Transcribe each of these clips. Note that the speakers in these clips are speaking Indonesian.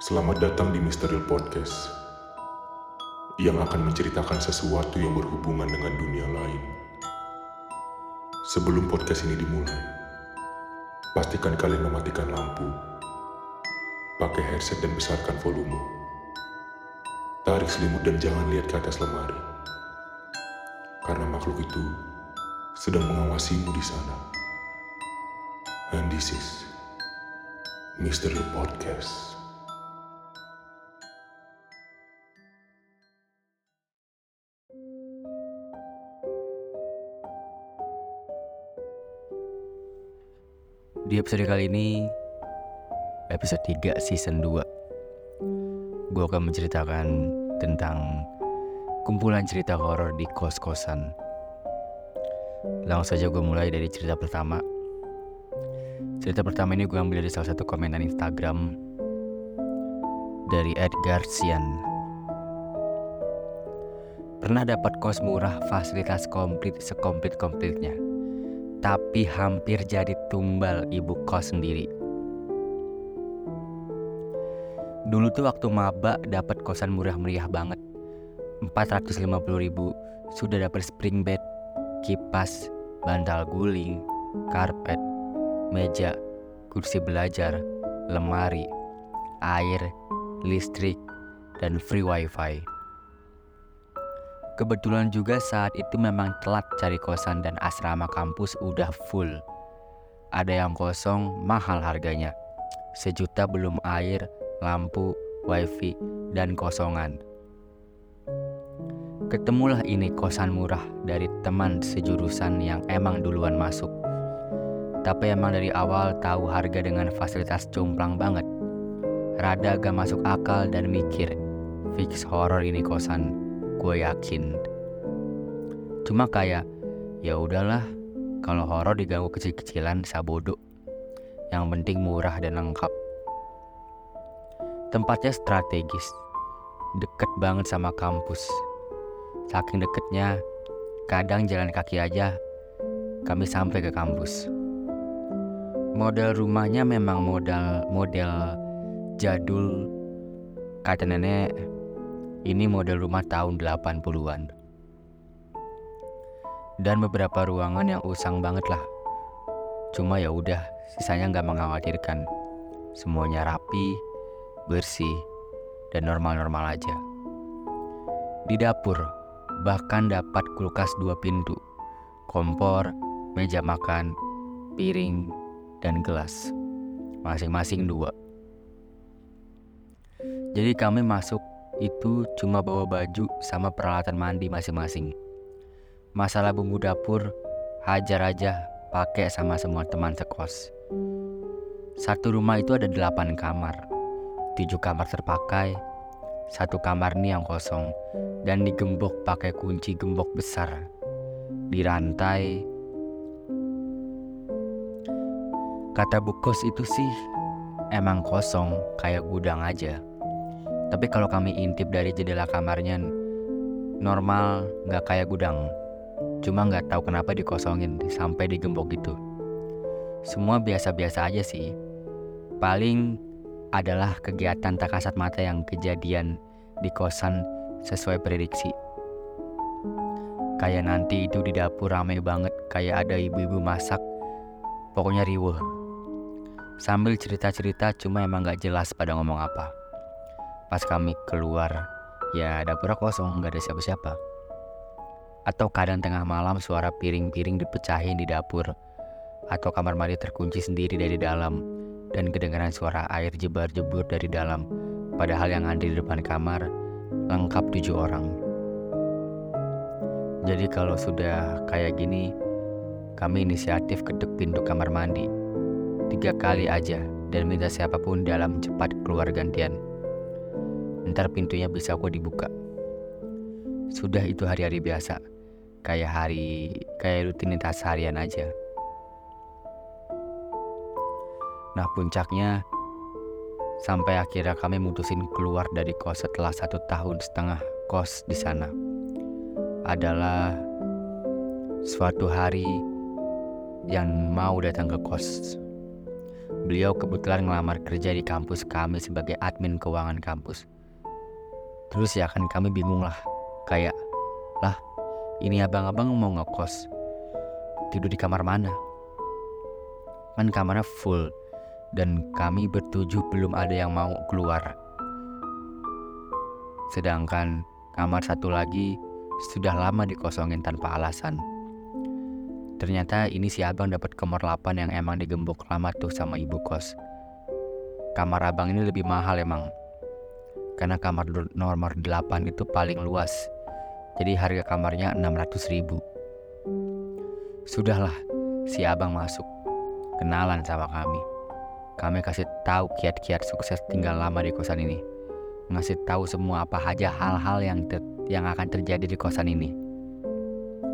Selamat datang di Misterial Podcast yang akan menceritakan sesuatu yang berhubungan dengan dunia lain. Sebelum podcast ini dimulai, pastikan kalian mematikan lampu, pakai headset dan besarkan volume. Tarik selimut dan jangan lihat ke atas lemari. Karena makhluk itu sedang mengawasimu di sana. And this is Mystery Podcast. Di episode kali ini Episode 3 season 2 Gue akan menceritakan tentang Kumpulan cerita horor di kos-kosan. Langsung saja gue mulai dari cerita pertama. Cerita pertama ini gue ambil dari salah satu komentar Instagram Dari Edgar Sian. Pernah dapat kos murah fasilitas komplit sekomplit-komplitnya tapi hampir jadi tumbal ibu kos sendiri. Dulu tuh waktu maba dapat kosan murah meriah banget. 450 ribu sudah dapat spring bed, kipas, bantal guling, karpet, meja, kursi belajar, lemari, air, listrik, dan free wifi. Kebetulan juga saat itu memang telat cari kosan dan asrama kampus udah full. Ada yang kosong, mahal harganya. Sejuta belum air, lampu, wifi, dan kosongan. Ketemulah ini kosan murah dari teman sejurusan yang emang duluan masuk. Tapi emang dari awal tahu harga dengan fasilitas cumplang banget. Rada gak masuk akal dan mikir, fix horror ini kosan gue yakin. Cuma kayak ya udahlah kalau horor diganggu kecil-kecilan sabodo yang penting murah dan lengkap. Tempatnya strategis deket banget sama kampus. Saking deketnya kadang jalan kaki aja kami sampai ke kampus. Model rumahnya memang model model jadul. Kata nenek ini model rumah tahun 80-an. Dan beberapa ruangan yang usang banget lah. Cuma ya udah, sisanya nggak mengkhawatirkan. Semuanya rapi, bersih, dan normal-normal aja. Di dapur, bahkan dapat kulkas dua pintu, kompor, meja makan, piring, dan gelas. Masing-masing dua. Jadi kami masuk itu cuma bawa baju sama peralatan mandi masing-masing. Masalah bumbu dapur, hajar aja pakai sama semua teman sekos. Satu rumah itu ada delapan kamar, tujuh kamar terpakai, satu kamar nih yang kosong, dan digembok pakai kunci gembok besar. Di rantai, kata bukos itu sih emang kosong kayak gudang aja. Tapi kalau kami intip dari jendela kamarnya normal, nggak kayak gudang. Cuma nggak tahu kenapa dikosongin sampai digembok gitu. Semua biasa-biasa aja sih. Paling adalah kegiatan tak kasat mata yang kejadian di kosan sesuai prediksi. Kayak nanti itu di dapur rame banget, kayak ada ibu-ibu masak. Pokoknya riweh. Sambil cerita-cerita cuma emang gak jelas pada ngomong apa. Pas kami keluar, ya dapurnya kosong, nggak ada siapa-siapa. Atau kadang tengah malam suara piring-piring dipecahin di dapur, atau kamar mandi terkunci sendiri dari dalam, dan kedengaran suara air jebar-jebur dari dalam, padahal yang ada di depan kamar lengkap tujuh orang. Jadi kalau sudah kayak gini, kami inisiatif ketuk pintu kamar mandi. Tiga kali aja dan minta siapa pun dalam cepat keluar gantian ntar pintunya bisa kok dibuka. Sudah itu hari-hari biasa, kayak hari, kayak rutinitas harian aja. Nah puncaknya, sampai akhirnya kami mutusin keluar dari kos setelah satu tahun setengah kos di sana. Adalah suatu hari yang mau datang ke kos. Beliau kebetulan ngelamar kerja di kampus kami sebagai admin keuangan kampus. Terus ya kan kami bingung lah, kayak lah ini abang-abang mau ngekos, tidur di kamar mana? Kan kamarnya full dan kami bertujuh belum ada yang mau keluar. Sedangkan kamar satu lagi sudah lama dikosongin tanpa alasan. Ternyata ini si abang dapat kamar 8 yang emang digembok lama tuh sama ibu kos. Kamar abang ini lebih mahal emang. Karena kamar nomor 8 itu paling luas. Jadi harga kamarnya 600 ribu. Sudahlah, si abang masuk. Kenalan sama kami. Kami kasih tahu kiat-kiat sukses tinggal lama di kosan ini. Ngasih tahu semua apa aja hal-hal yang yang akan terjadi di kosan ini.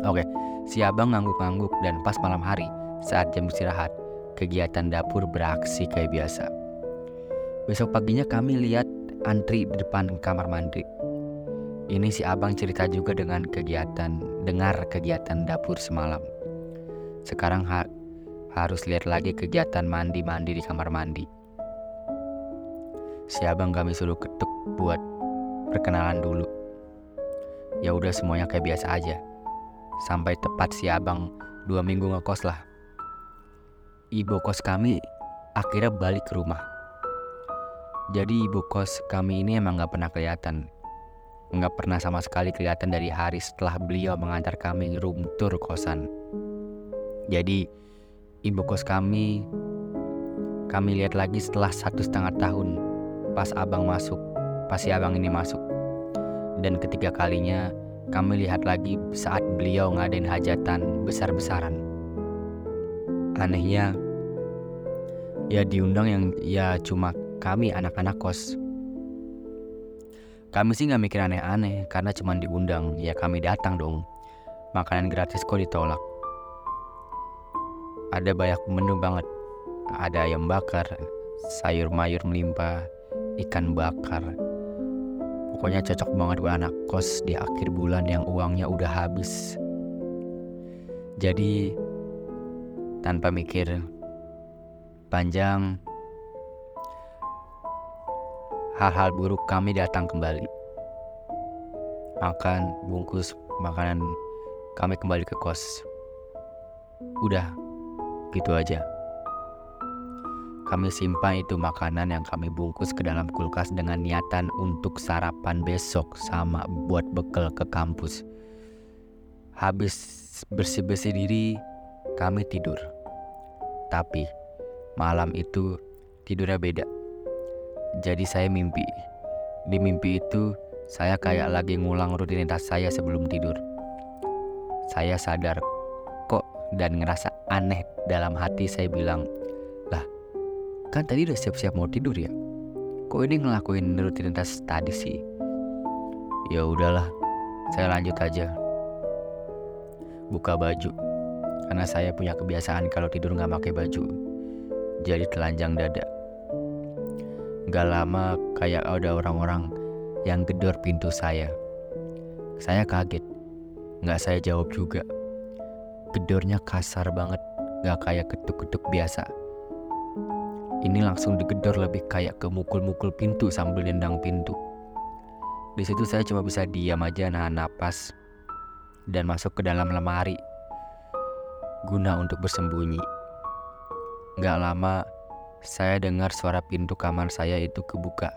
Oke, si abang ngangguk-ngangguk dan pas malam hari saat jam istirahat, kegiatan dapur beraksi kayak biasa. Besok paginya kami lihat antri di depan kamar mandi. Ini si abang cerita juga dengan kegiatan, dengar kegiatan dapur semalam. Sekarang ha harus lihat lagi kegiatan mandi-mandi di kamar mandi. Si abang kami suruh ketuk buat perkenalan dulu. Ya udah semuanya kayak biasa aja. Sampai tepat si abang dua minggu ngekos lah. Ibu kos kami akhirnya balik ke rumah. Jadi ibu kos kami ini emang gak pernah kelihatan. Nggak pernah sama sekali kelihatan dari hari setelah beliau mengantar kami room tour kosan. Jadi ibu kos kami kami lihat lagi setelah satu setengah tahun pas abang masuk pas si abang ini masuk dan ketiga kalinya kami lihat lagi saat beliau ngadain hajatan besar-besaran anehnya ya diundang yang ya cuma kami anak-anak kos. Kami sih nggak mikir aneh-aneh karena cuma diundang. Ya kami datang dong. Makanan gratis kok ditolak. Ada banyak menu banget. Ada ayam bakar sayur mayur melimpah ikan bakar. Pokoknya cocok banget buat anak kos di akhir bulan yang uangnya udah habis. Jadi tanpa mikir panjang hal-hal buruk kami datang kembali makan bungkus makanan kami kembali ke kos udah Gitu aja. Kami simpan itu makanan yang kami bungkus ke dalam kulkas dengan niatan untuk sarapan besok sama buat bekal ke kampus. Habis bersih-bersih diri, kami tidur. Tapi malam itu tidurnya beda. Jadi saya mimpi. Di mimpi itu saya kayak lagi ngulang rutinitas saya sebelum tidur. Saya sadar kok dan ngerasa aneh dalam hati saya bilang, lah kan tadi udah siap-siap mau tidur ya? Kok ini ngelakuin rutinitas tadi sih? Ya udahlah, saya lanjut aja. Buka baju, karena saya punya kebiasaan kalau tidur nggak pakai baju. Jadi telanjang dada. Gak lama kayak ada orang-orang yang gedor pintu saya. Saya kaget, nggak saya jawab juga gedornya kasar banget, gak kayak ketuk-ketuk biasa. Ini langsung digedor lebih kayak ke mukul-mukul pintu sambil nendang pintu. Di situ saya cuma bisa diam aja nahan napas dan masuk ke dalam lemari guna untuk bersembunyi. Gak lama saya dengar suara pintu kamar saya itu kebuka.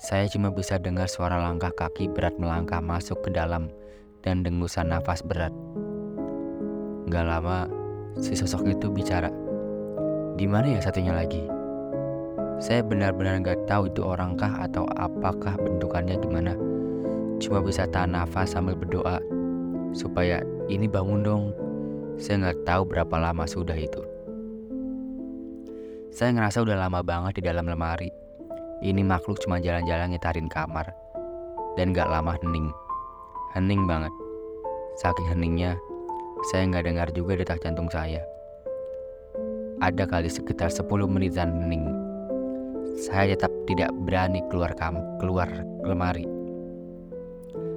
Saya cuma bisa dengar suara langkah kaki berat melangkah masuk ke dalam dan dengusan nafas berat. Gak lama, si sosok itu bicara. Di mana ya satunya lagi? Saya benar-benar gak tahu itu orangkah atau apakah bentukannya gimana. Cuma bisa tahan nafas sambil berdoa supaya ini bangun dong. Saya nggak tahu berapa lama sudah itu. Saya ngerasa udah lama banget di dalam lemari. Ini makhluk cuma jalan-jalan ngitarin kamar. Dan gak lama hening. Hening banget. Saking heningnya, saya nggak dengar juga detak jantung saya. Ada kali sekitar 10 menitan hening. Saya tetap tidak berani keluar kam keluar lemari.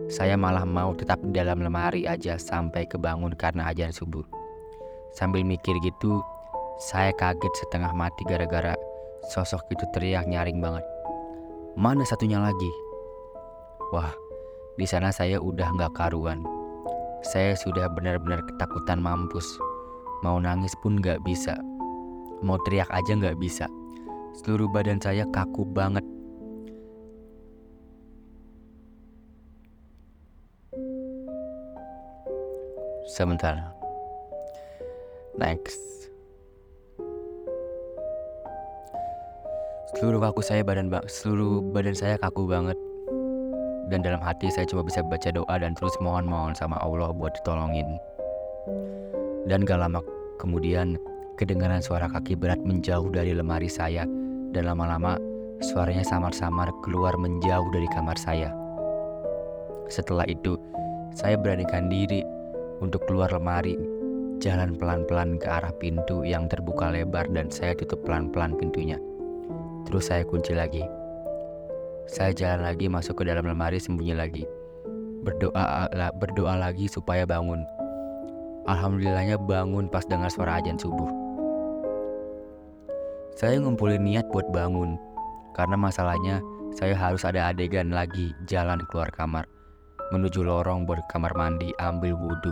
Saya malah mau tetap di dalam lemari aja sampai kebangun karena ajan subuh. Sambil mikir gitu, Saya kaget setengah mati gara-gara sosok itu teriak nyaring banget. Mana satunya lagi? Wah, di sana saya udah nggak karuan. Saya sudah benar-benar ketakutan mampus. Mau nangis pun nggak bisa. Mau teriak aja nggak bisa. Seluruh badan saya kaku banget. Sebentar. Next. Seluruh kaku saya badan ba- seluruh badan saya kaku banget. Dan dalam hati saya cuma bisa baca doa dan terus mohon-mohon sama Allah buat ditolongin. Dan gak lama kemudian kedengaran suara kaki berat menjauh dari lemari saya dan lama-lama suaranya samar-samar keluar menjauh dari kamar saya. Setelah itu, saya beranikan diri untuk keluar lemari, jalan pelan-pelan ke arah pintu yang terbuka lebar dan saya tutup pelan-pelan pintunya. Terus saya kunci lagi. Saya jalan lagi masuk ke dalam lemari sembunyi lagi. Berdoa berdoa lagi supaya bangun. Alhamdulillahnya bangun pas dengar suara ajan subuh. Saya ngumpulin niat buat bangun, karena masalahnya saya harus ada adegan lagi jalan keluar kamar, menuju lorong buat kamar mandi ambil wudhu.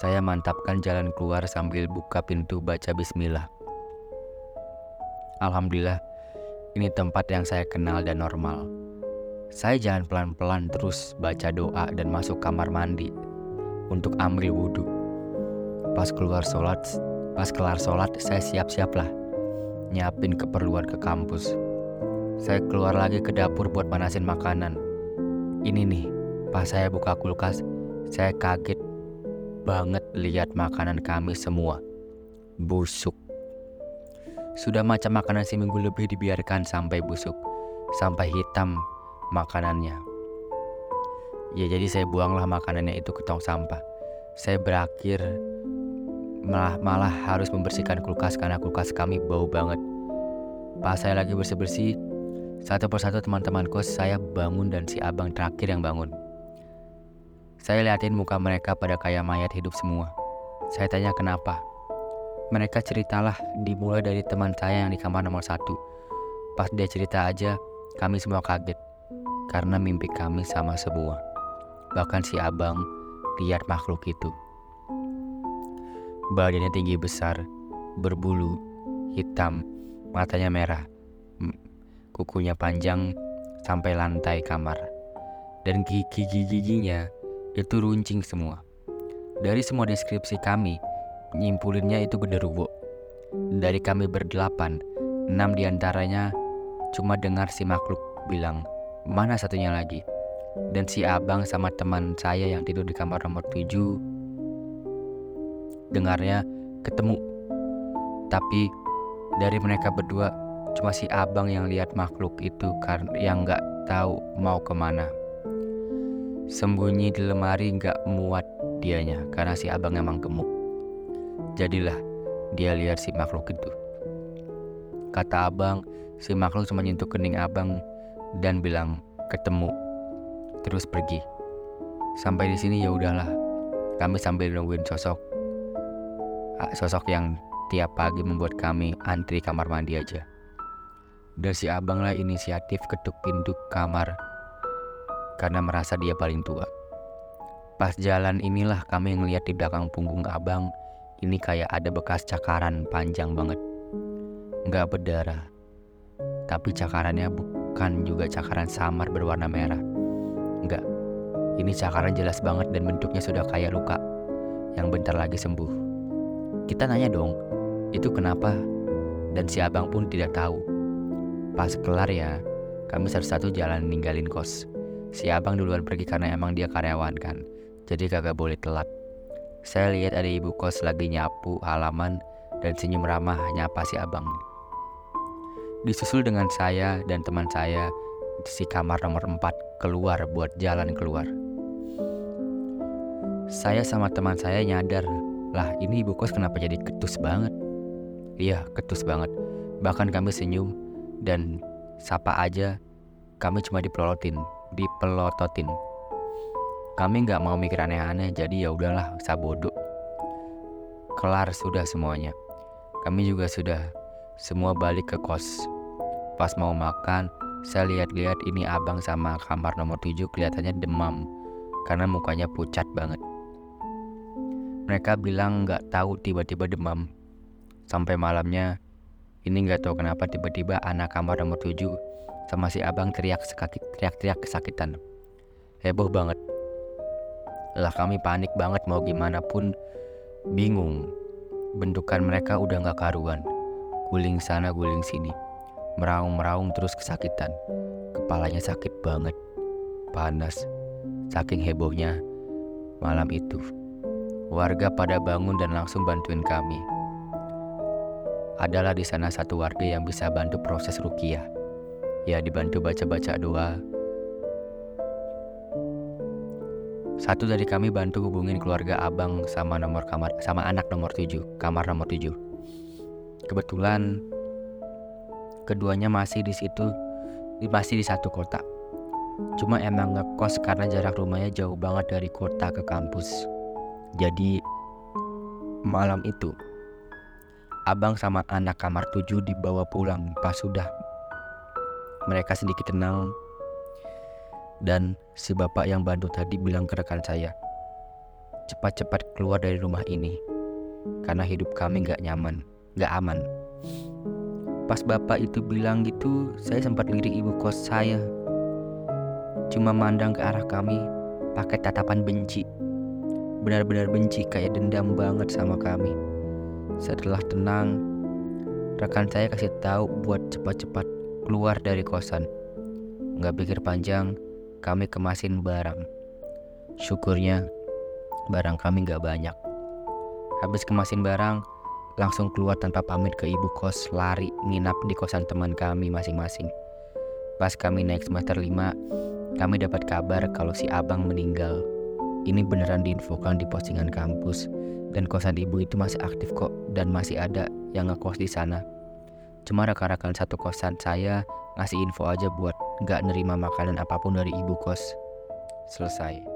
Saya mantapkan jalan keluar sambil buka pintu baca bismillah. Alhamdulillah, ini tempat yang saya kenal dan normal. Saya jalan pelan-pelan terus baca doa dan masuk kamar mandi untuk ambil wudhu. Pas keluar sholat, pas kelar sholat saya siap-siap lah nyiapin keperluan ke kampus. Saya keluar lagi ke dapur buat panasin makanan. Ini nih, pas saya buka kulkas, saya kaget banget lihat makanan kami semua busuk. Sudah macam makanan seminggu lebih dibiarkan sampai busuk, sampai hitam makanannya. Ya jadi saya buanglah makanannya itu ke tong sampah. Saya berakhir malah malah harus membersihkan kulkas karena kulkas kami bau banget. Pas saya lagi bersih-bersih, satu persatu teman-teman kos saya bangun dan si abang terakhir yang bangun. Saya liatin muka mereka pada kayak mayat hidup semua. Saya tanya kenapa. Mereka ceritalah dimulai dari teman saya yang di kamar nomor satu. Pas dia cerita aja, kami semua kaget. Karena mimpi kami sama semua. Bahkan si abang lihat makhluk itu. Badannya tinggi besar, berbulu, hitam, matanya merah, kukunya panjang sampai lantai kamar. Dan gigi-giginya itu runcing semua. Dari semua deskripsi kami, nyimpulinnya itu genderuwo. Dari kami berdelapan, enam di antaranya cuma dengar si makhluk bilang, mana satunya lagi? Dan si abang sama teman saya yang tidur di kamar nomor tujuh dengarnya ketemu. Tapi dari mereka berdua cuma si abang yang lihat makhluk itu karena yang nggak tahu mau ke mana. Sembunyi di lemari nggak muat dianya karena si abang emang gemuk. Jadilah dia lihat si makhluk itu. Kata abang, si makhluk cuma nyentuh kening abang dan bilang ketemu. Terus pergi. Sampai di sini ya udahlah. Kami sambil nungguin sosok sosok yang tiap pagi membuat kami antri kamar mandi aja. Dan si abang lah inisiatif ketuk pintu kamar karena merasa dia paling tua. Pas jalan inilah kami ngeliat di belakang punggung abang ini kayak ada bekas cakaran panjang banget. Nggak berdarah, tapi cakarannya bukan juga cakaran samar berwarna merah. Enggak, ini cakaran jelas banget dan bentuknya sudah kayak luka yang bentar lagi sembuh. Kita nanya dong, itu kenapa? Dan si abang pun tidak tahu. Pas kelar ya, kami satu-satu jalan ninggalin kos. Si abang duluan pergi karena emang dia karyawan kan, jadi kagak boleh telat. Saya lihat ada ibu kos lagi nyapu halaman dan senyum ramah nyapa si abang. Disusul dengan saya dan teman saya si kamar nomor 4 keluar buat jalan keluar. Saya sama teman saya nyadar lah ini ibu kos kenapa jadi ketus banget? Iya ketus banget. Bahkan kami senyum dan sapa aja kami cuma dipelototin, dipelototin. Kami nggak mau mikir aneh-aneh jadi ya udahlah sabodo. Kelar sudah semuanya. Kami juga sudah semua balik ke kos. Pas mau makan, saya lihat-lihat ini abang sama kamar nomor 7 kelihatannya demam karena mukanya pucat banget. Mereka bilang nggak tahu tiba-tiba demam. Sampai malamnya, ini nggak tahu kenapa tiba-tiba anak kamar nomor 7 sama si abang teriak teriak-teriak kesakitan. Heboh banget. Lah kami panik banget mau gimana pun bingung. Bentukan mereka udah nggak karuan. Guling sana guling sini. Meraung-meraung terus kesakitan. Kepalanya sakit banget. Panas. Saking hebohnya malam itu. Warga pada bangun dan langsung bantuin kami. Adalah di sana satu warga yang bisa bantu proses rukiah. Ya dibantu baca-baca doa. Satu dari kami bantu hubungin keluarga abang sama nomor kamar sama anak nomor 7, kamar nomor 7. Kebetulan keduanya masih di situ masih di satu kota. Cuma emang ngekos karena jarak rumahnya jauh banget dari kota ke kampus. Jadi malam itu abang sama anak kamar tujuh dibawa pulang pas sudah mereka sedikit tenang dan si bapak yang bantu tadi bilang ke rekan saya cepat-cepat keluar dari rumah ini karena hidup kami gak nyaman, gak aman. Pas bapak itu bilang gitu, saya sempat lirik ibu kos saya. Cuma mandang ke arah kami pakai tatapan benci benar-benar benci kayak dendam banget sama kami. Setelah tenang, rekan saya kasih tahu buat cepat-cepat keluar dari kosan. Nggak pikir panjang, kami kemasin barang. Syukurnya, barang kami nggak banyak. Habis kemasin barang, langsung keluar tanpa pamit ke ibu kos, lari nginap di kosan teman kami masing-masing. Pas kami naik semester 5, kami dapat kabar kalau si abang meninggal ini beneran diinfokan di postingan kampus dan kosan ibu itu masih aktif kok dan masih ada yang ngekos di sana. Cuma rekan-rekan satu kosan saya ngasih info aja buat gak nerima makanan apa pun dari ibu kos. Selesai.